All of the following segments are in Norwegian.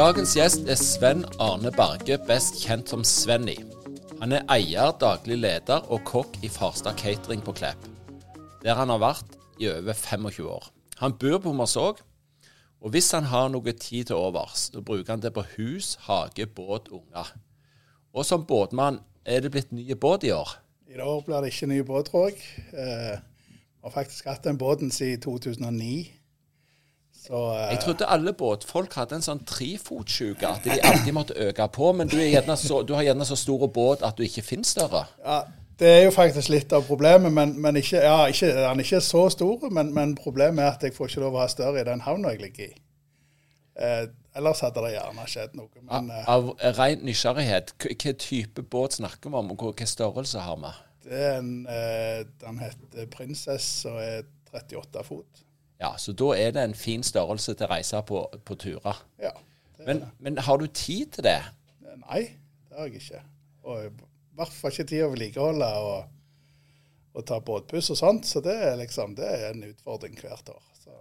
Dagens gjest er Sven Arne Berge, best kjent som Svenny. Han er eier, daglig leder og kokk i Farstad Catering på Klepp, der han har vært i over 25 år. Han bor på Hommersåk, og hvis han har noe tid til overs, så bruker han det på hus, hage, båt, unger. Og som båtmann er det blitt nye båt i år. I år blir det ikke ny båt, tror jeg. Vi har faktisk hatt den båten siden 2009. Så, eh, Jeg trodde alle båtfolk hadde en sånn trefotsjuke, at de alltid måtte øke på. Men du, så, du har gjerne så stor båt at du ikke finner større. ja, det er jo faktisk litt av problemet. Men, men ikke, ja, ikke, han er ikke så stor, men, men problemet er at jeg får ikke lov å ha større i den havna jeg ligger i. Eh, ellers hadde det gjerne skjedd noe. Men eh, Av ren nysgjerrighet, hva type båt snakker vi om, og hva størrelse har vi? det er en, eh, den heter Prinsess og er 38 fot. Ja, Så da er det en fin størrelse til å reise på, på turer. Ja. Men, men har du tid til det? Nei, det har jeg ikke. Og i hvert fall ikke tid å vedlikeholde og, og ta båtpuss og sånt. Så det er liksom det er en utfordring hvert år. Så.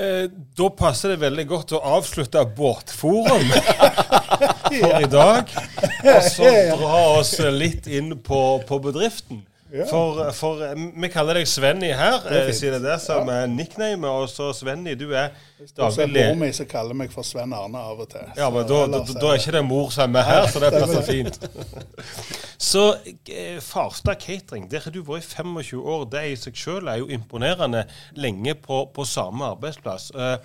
Eh, da passer det veldig godt å avslutte Båtforum for i dag. Og så dra oss litt inn på, på bedriften. Ja. For, for eh, vi kaller deg Svenny her, Det er eh, siden det er det som er nicknamet. Og så Svenny, du er daglig er leder. mor mi som kaller meg for Sven Arne av og til. Ja, men da, da, da er ikke det mor som er med her, så det passer fint. Så eh, Farstad Catering, der har du vært i 25 år. Det i seg selv er jo imponerende lenge på, på samme arbeidsplass. Eh,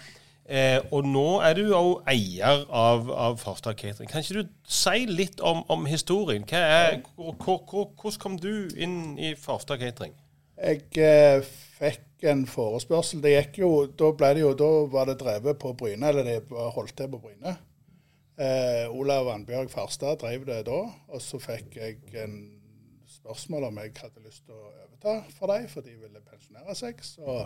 eh, og nå er du jo eier av, av Farstad Catering. Kan ikke du si litt om, om historien? Er, hvor, hvor, hvor, hvordan kom du inn i Farstad Catering? Jeg eh, fikk en forespørsel. Det gikk jo, da, ble det jo, da var det drevet på Bryne, eller det var holdt til på Bryne. Eh, Olav Vannbjørg Farstad drev det da, og så fikk jeg en spørsmål om jeg hadde lyst til å overta for dem, for de ville pensjonere seg. Så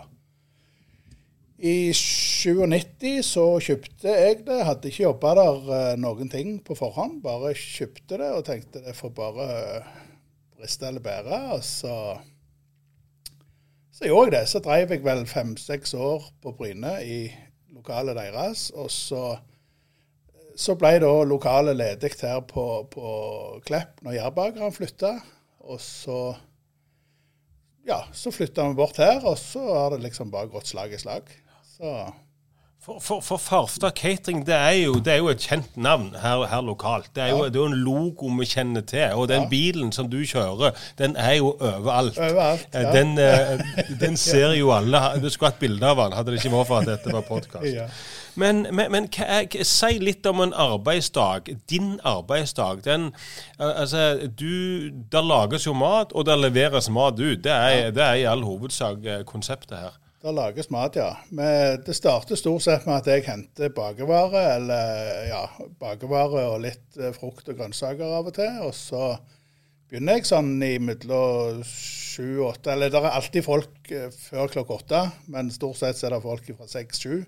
i 97 så kjøpte jeg det. Hadde ikke jobba der eh, noen ting på forhånd, bare kjøpte det og tenkte det får bare eh, briste eller bære. Og så så gjorde jeg det. Så drev jeg vel fem-seks år på Bryne i lokalet deres. Og så, så ble da lokalet ledig her på, på Klepp når Jærbakeren flytta. Og så ja, så flytta vi bort her, og så har det liksom bare gått slag i slag. Så For, for, for Farstad Catering det er, jo, det er jo et kjent navn her, her lokalt. Det er, jo, det er en logo vi kjenner til. Og den bilen som du kjører, den er jo overalt. overalt. Eh, Ja. Den, eh, den ser jo alle. Du skulle hatt bilde av den, hadde det ikke vært for at dette var podkast. Ja. Men, men, men er, si litt om en arbeidsdag. Din arbeidsdag. Den, altså, du, Der lages jo mat, og der leveres mat ut. Det er, det er i all hovedsak eh, konseptet her. Det lages mat, ja. Men det starter stort sett med at jeg henter bakevare, eller ja, bakevare og litt eh, frukt og grønnsaker av og til. Og så begynner jeg sånn i mellom sju-åtte, eller det er alltid folk eh, før klokka åtte, men stort sett er det folk fra seks-sju.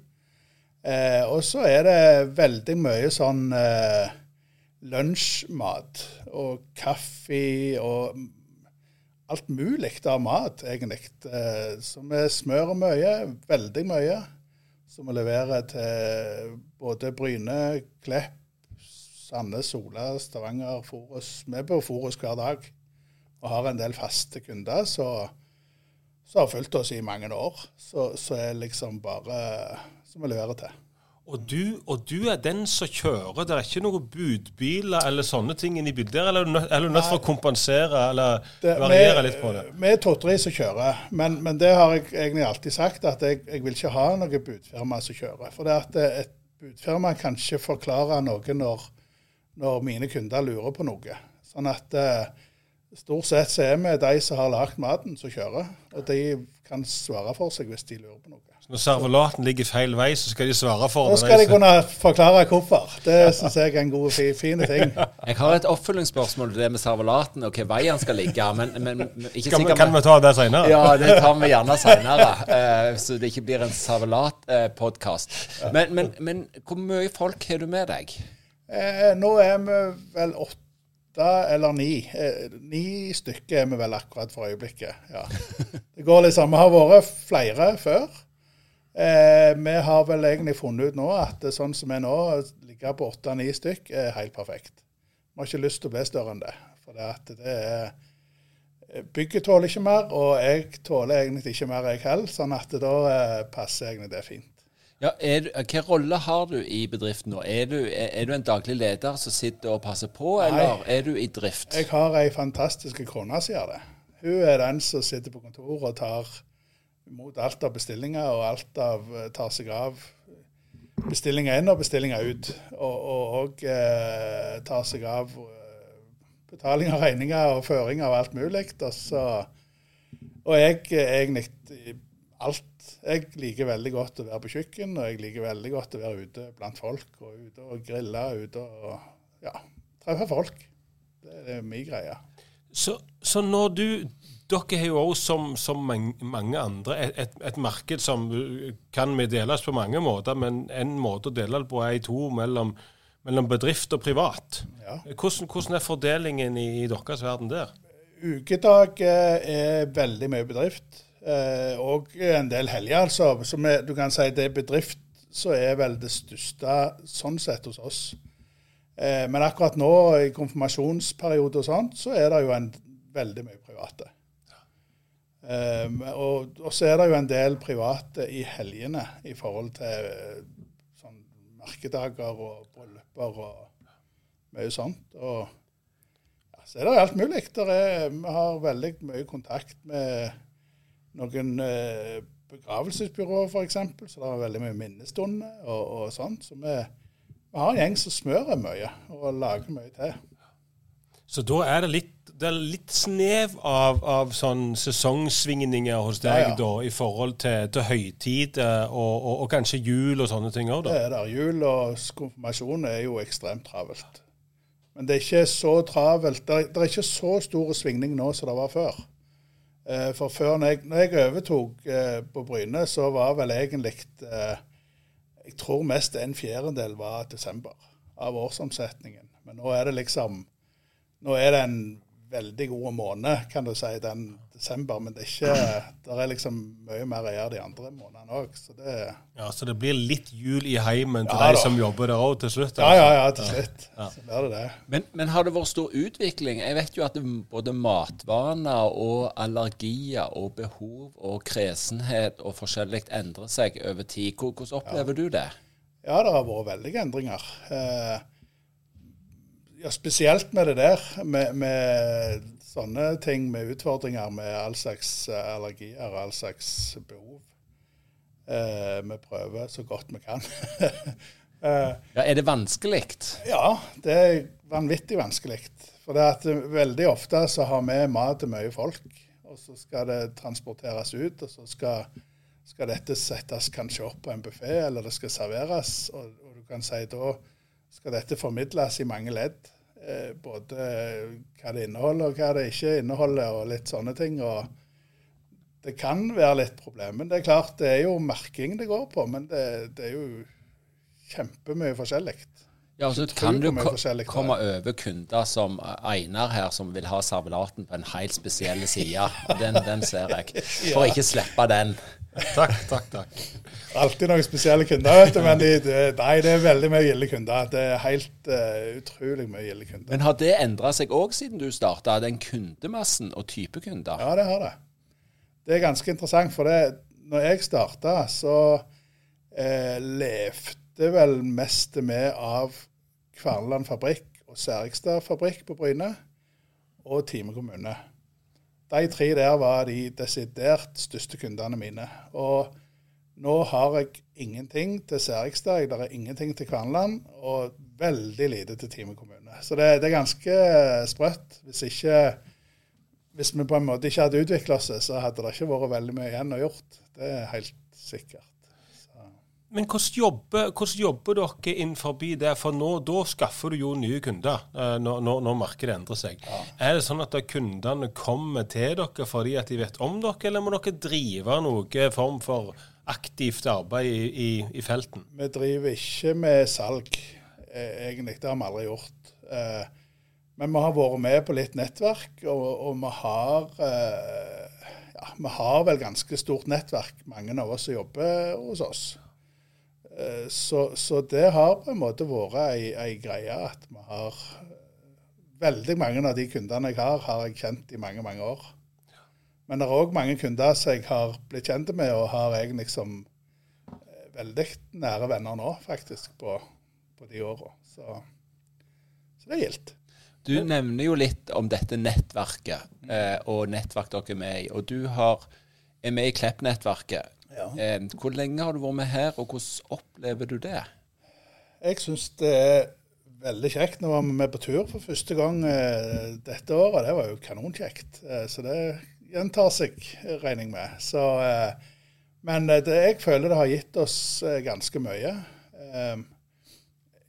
Eh, og så er det veldig mye sånn eh, lunsjmat og kaffe og alt mulig av mat, egentlig. Eh, Så vi smører mye, veldig mye, som vi leverer til både Bryne, Klepp, Sandnes, Sola, Stavanger, Forus. Vi er på Forus hver dag og har en del faste kunder som har fulgt oss i mange år. Så, så er liksom bare som vi leverer til. Og du, og du er den som kjører. Det er ikke noen budbiler eller sånne ting inni bildet? der, Eller er du nødt- er du nødt for å kompensere eller Det- variere vi- litt på det? Vi er to-tre som kjører, men, men det har jeg egentlig alltid sagt, at jeg, jeg vil ikke ha noe budfirma som kjører. For det at eh, et budfirma kan ikke forklare noe når, når mine kunder lurer på noe. Sånn at uh, stort sett så er vi de som har lagd maten, som kjører. Og de kan svare for seg hvis de lurer på noe. Når servolaten ligger feil vei, så skal de svare for Da Nå skal de kunne forklare hvorfor. Det syns jeg er en god, fi- fin ting. Jeg har et oppfølgingsspørsmål til det med servolaten og hvilken vei han skal ligge. Men, men ikke Kan, vi, sikker kan vi ta det senere? Ja, det tar vi gjerne seinere, så det ikke blir en servelatpodkast. men, men, men hvor mye folk har du med deg? Eh, nå er vi vel åtte eller ni. Eh, ni stykker er vi vel akkurat for øyeblikket. Ja. Det går liksom, Vi har vært flere før. Eh, vi har vel egentlig funnet ut nå at det, sånn som vi er nå, ligger på åtte-ni stykk, er helt perfekt. Vi har ikke lyst til å bli større enn det. For det, at det er Bygget tåler ikke mer, og jeg tåler egentlig ikke mer, jeg heller. Sånn at da eh, passer egentlig det fint. Ja, er, du- Hvilken rolle har du i bedriften nå? Er du, er, du en daglig leder som sitter og passer på, eller er du i drift? Jeg har ei fantastisk kone som gjør det. Hun er den som sitter på kontoret og tar imot alt av bestillinger, og alt av, eh, tar seg av bestillinger inn og bestillinger ut. Og, òg og eh, tar seg av eh, betaling av regninger og føring av alt mulig. Og, så, og jeg egentlig alt Jeg liker veldig godt å være på kjøkken, og jeg liker veldig godt å være ute blant folk. Og ute og grille, ute og ja, treffe folk. Det er min greie. Så, så når du Dere har jo også, som, som mange, andre, et, et, marked som kan vi deles på mange måter, men en måte å dele det på er i to mellom, mellom bedrift og privat. Ja. Hvordan, hvordan er fordelingen i, i deres verden der? Ukedag eh, er veldig mye bedrift, eh, og en del helger, altså. Så du kan si det er bedrift som er vel det største sånn sett hos oss. Eh, men akkurat nå, i konfirmasjonsperiode og sånt, så er det jo en, veldig mye private. Eh, og, og så er det jo en del private i helgene i forhold til eh, sånn merkedager og brylluper og mye sånt. Og ja, så er det alt mulig. Er, vi har veldig mye kontakt med noen eh, begravelsesbyråer, f.eks., så det er veldig mye minnestunder og, og sånt. Så vi, vi har en gjeng som smører mye og lager mye til. Så da er det litt, det er litt snev av, av sånn sesongsvingninger hos deg Ja, ja. da, i forhold til, til høytid og, og, og kanskje jul og sånne ting òg, Det er der. Jul og konfirmasjon er jo ekstremt travelt. Men det er ikke så travelt. Det er, det er ikke så stor svingning nå som det var før. Eh, For før når jeg, når jeg overtok eh, på Bryne, så var vel egentlig eh, Jeg tror mest en fjerdedel var desember av årsomsetningen. Men nå er det liksom Nå er det en veldig god måned, kan du si, den desember. Men det er ikke Det er liksom mye mer å gjøre de andre månedene òg. Så det Ja, Så det blir litt jul i heimen til Ja, de da. som jobber der òg til slutt? Ja, altså. ja, ja, til slutt. Så blir det det. Men, men har det vært stor utvikling? Jeg vet jo at både matvaner og allergier og behov og kresenhet og forskjellig endrer seg over tid. Hvordan opplever du det? Ja, det har vært veldige endringer. Eh, ja, spesielt med det der, med, med sånne ting, med utfordringer med all slags allergier og all slags behov. Eh, vi prøver så godt vi kan. eh, Ja, er det vanskelig? ja, det er vanvittig vanskelig. For det at eh, veldig ofte så har vi mat til mye folk, og så skal det transporteres ut, og så skal, skal dette settes kanskje opp på en buffé, eller det skal serveres. Og, og du kan si da skal dette formidles i mange ledd. Eh, både hva det inneholder, og hva det ikke inneholder, og litt sånne ting. og det kan være litt problem. Men det er klart, det er jo merking det går på. Men det, det er jo kjempemye forskjellig. Ja, altså så kan du komme over kunder som Einar her, som vil ha servelaten på en helt spesiell side. Den, den ser jeg. For ikke slippe den. Takk, takk, takk. Alltid noen spesielle kunder, vet du. Men de, de, nei, det er veldig mye gilde kunder. Det er helt uh, utrolig mye gilde kunder. Men har det endra seg òg siden du starta, den kundemassen og type kunder? Ja, det har det. Det er ganske interessant, for det, når jeg starta, så eh, levde vel mest med av Kverneland fabrikk og Særikstad fabrikk på Bryne og Time kommune. De tre der var de desidert største kundene mine. Og nå har jeg ingenting til Særikstad, det er ingenting til Kvanland, og veldig lite til Time kommune. Så det, det er ganske sprøtt. Hvis, ikke, hvis vi på en måte ikke hadde utvikla oss, så hadde det ikke vært veldig mye igjen å gjort. Det er helt sikkert. Men hvordan jobber, hvordan jobber dere innenfor det? For nå, da skaffer du jo nye kunder eh, når, når, når markedet endrer seg. Ja. Er det sånn at kundene kommer til dere fordi at de vet om dere, eller må dere drive noen form for aktivt arbeid i, i, i felten? Vi driver ikke med salg, eh, egentlig. Det har vi aldri gjort. Eh, men vi har vært med på litt nettverk, og, og vi har ja, vi har vel ganske stort nettverk, mange av oss som jobber hos oss. Eh, så, så, det har på en måte vært ei, ei, greie at vi har Veldig mange av de kundene jeg har, har jeg kjent i mange, mange år. Men det er òg mange kunder som jeg har blitt kjent med, og har jeg som eh, veldig nære venner nå, faktisk, på, på de åra. Så, så, det er gildt. Du nevner jo litt om dette nettverket, eh, og nettverk dere er med i. Og du har, er med i Klepp-nettverket. Ja. Eh, hvor lenge har du vært med her, og hvordan opplever du det? Jeg syns det er veldig kjekt. Nå var vi med på tur for første gang eh, dette året. Det var jo kanonkjekt. Eh, så det gjentar seg, regner jeg med. Så, eh, men det, jeg føler det har gitt oss ganske mye. Eh,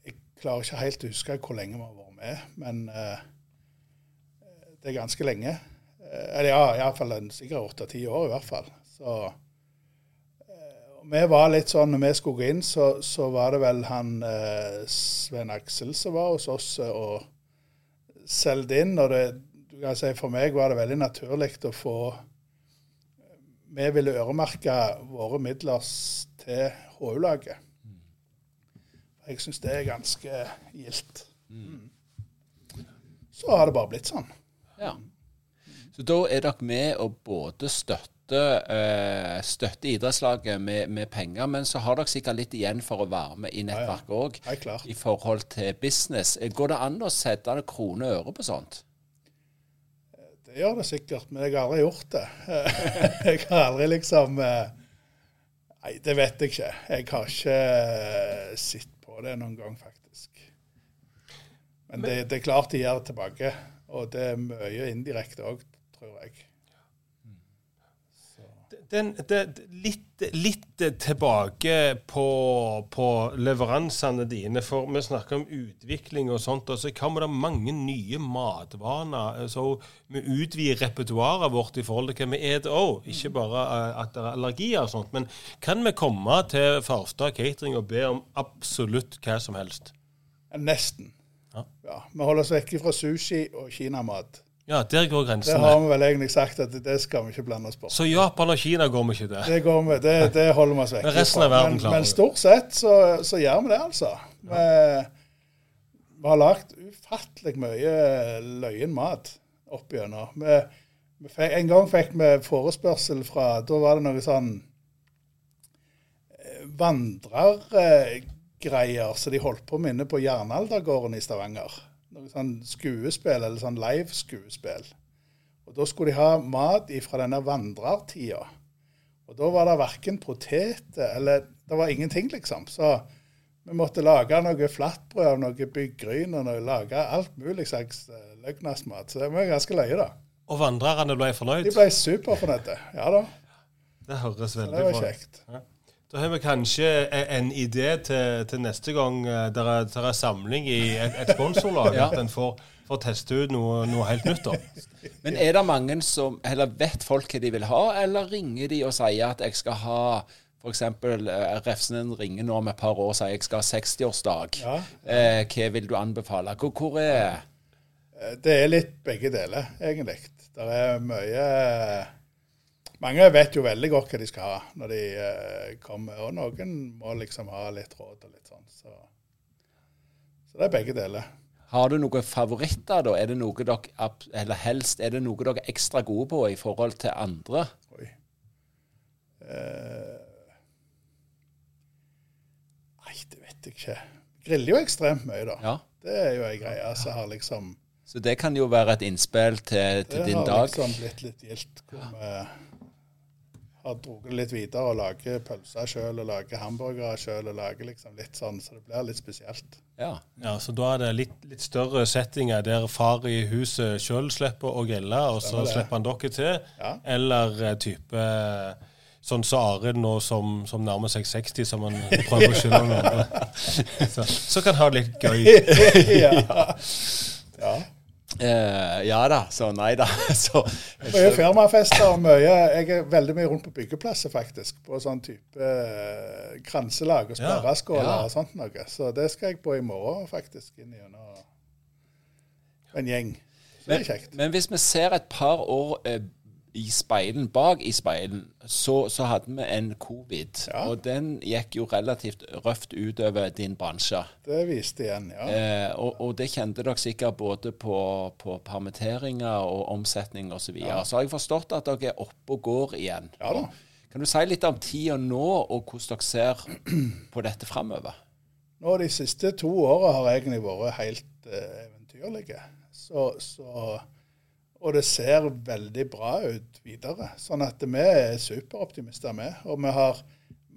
jeg klarer ikke helt å huske hvor lenge vi har vært med, men det er ganske lenge. Eller ja, iallfall sikkert åtte-ti år i hvert fall. Så vi var litt sånn, når vi skulle gå inn, så, så var det vel han eh, Svein Aksel som var hos oss eh, og solgte inn. og det, du kan si For meg var det veldig naturlig å få Vi ville øremerke våre midler til HU-laget. Jeg syns det er ganske gildt. Mm. Så har det bare blitt sånn. Ja. Så da er dere med å både støtte støtter, uh, støtter idrettslaget med, med, penger, men så har dere sikkert litt igjen for å være med i nettverket òg, ja, ja. i forhold til business. Går det an å sette krone og øre på sånt? Det gjør det sikkert, men jeg har aldri gjort det. jeg har aldri liksom eh, Nei, det vet jeg ikke. Jeg har ikke eh, sett på det noen gang, faktisk. Men det, det er klart de gjør det tilbake. Og det er mye indirekte òg, tror jeg den, den, litt, litt, tilbake på, på, leveransene dine. For vi snakker om utvikling og sånt. Og så kommer det mange nye matvaner. Så vi utvider repertoaret vårt i forhold til hva vi spiser òg. Ikke bare eh, at det er allergier og sånt. Men kan vi komme til Farstad catering og be om absolutt hva som helst? Nesten. Ja. ja vi holder oss vekk fra sushi og kinamat. Ja, der går grensene. Det har vi vel egentlig sagt at det skal vi ikke blande oss på. Så Japan og Kina går vi ikke til? Det går vi, det, det holder vi oss vekk fra. Men, men stort sett så, så, gjør vi det, altså. Vi, vi har lagd ufattelig mye løyen mat opp gjennom. Vi, vi fikk, en gang fikk vi forespørsel fra Da var det noe sånn eh, vandrergreier som de holdt på med inne på Jernaldergården i Stavanger noe sånn skuespill, eller sånn live-skuespill. Og Da skulle de ha mat fra denne vandrertida. Og da var det verken poteter eller Det var ingenting, liksom. Så vi måtte lage noe flatbrød av noe byggryn og noe, lage alt mulig slags eh, løgnasmat. Så det var ganske løye, da. Og vandrerne ble fornøyd? De ble superfornøyde, ja da. Det høres veldig bra ut. Det var kjekt. Ja. Da har vi kanskje en idé til, til neste gang der det er, er, samling i et, et sponsorlag. ja. At en får, får, teste ut noe, noe helt nytt. da. Men er det mange som Eller vet folk hva de vil ha, eller ringer de og sier at jeg skal ha F.eks. Eh, Refsenen ringer nå om et par år og sier jeg skal ha 60-årsdag. Ja. Eh, hva vil du anbefale? Hvor, hvor er eh, Det er litt begge deler, egentlig. Det er mye mange vet jo veldig godt hva de skal ha når de uh, kommer, og noen må liksom ha litt råd og litt sånn. Så, så det er begge deler. Har du noen favoritter, da? Er det noe dere, eller helst, er det noe dere er ekstra gode på i forhold til andre? Oi. Uh, nei, det vet jeg ikke. Griller jo ekstremt mye, da. Ja. Det er jo ei greie som har liksom Så det kan jo være et innspill til, til Det har liksom blitt litt gildt. Hvor vi har dratt det litt videre og lager pølser sjøl og lager hamburgere sjøl liksom litt sånn, så det blir litt spesielt. Ja. Ja, Så da er det litt, litt større settinger der far i huset sjøl slipper å grille, og så slipper han dere til. Ja. Eller eh, type sånn som Arild nå som, som nærmer seg 60, som han prøver å skylde på andre. Så, så kan ha det litt gøy. ja. ja. Eh, ja da, så nei da. Så, Mye firmafester og mye Jeg er veldig mye rundt på byggeplasser, faktisk. På sånn type uh, kranselag og Ja, sperreskåler ja. og sånt noe. Så det skal jeg på i morgen, faktisk. Inn gjennom en gjeng. Så det men, er kjekt. men hvis vi ser et par år eh, i speilen, bak i speilen, så, så hadde vi en covid. Ja. Og den gikk jo relativt røft utover din bransje. Det viste igjen, ja. Eh, og, og det kjente dere sikkert både på, på permitteringer og omsetning osv. Så, videre. så har jeg forstått at dere er oppe og går igjen. Ja da. Kan du si litt om tida nå, og hvordan dere ser på dette framover? Nå De siste to åra har egentlig vært helt eh, eventyrlige. Så, så, og det ser veldig bra ut videre. Sånn at vi er superoptimister, vi. Og vi har,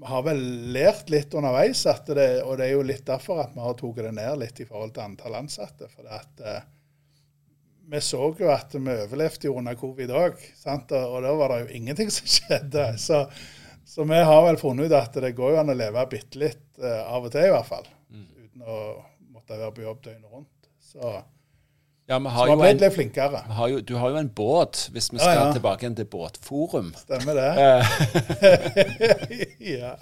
vi har vel lært litt underveis, det, og det er jo litt derfor at vi har tatt det ned litt i forhold til antall ansatte. For at, eh, vi så jo at vi overlevde jo under covid òg, og, og da var det jo ingenting som skjedde. Så, så vi har vel funnet ut at det går jo an å leve bitte litt eh, av og til, i hvert fall. Uten å måtte være på jobb døgnet rundt. Så, Ja, har blitt litt flinkere. vi har jo, du har jo en båt, hvis vi skal ja. tilbake igjen til båtforum. Stemmer det? Eh, ja.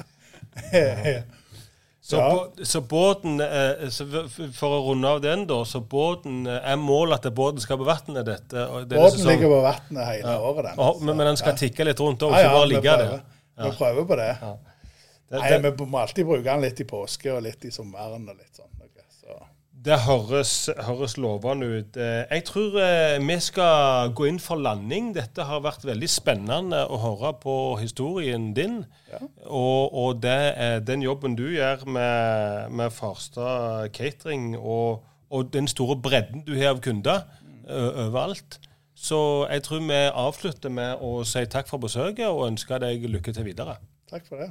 Så, Ja. så båten, eh, så For å runde av den, da. Så båten eh, er målet at båten skal på vannet, dette? denne Båten sesongen? ligger på vannet hele året, den. Og- men, men den skal Ja. tikke litt rundt òg, Ja, ikke ja, bare vi ligge der. Vi prøver på det. Det, Nei, Vi må alltid bruke den litt i påske og litt i sommeren og litt sånn. Det høres, høres lovende ut. Eh, Jeg tror eh, vi skal gå inn for landing. Dette har vært veldig spennende å høre på historien din. Ja. Og, og det, er den jobben du gjør med, med Farstad catering, og, og den store bredden du har av kunder overalt. Så jeg tror vi avslutter med å si takk for besøket og ønske deg lykke til videre. Takk for det.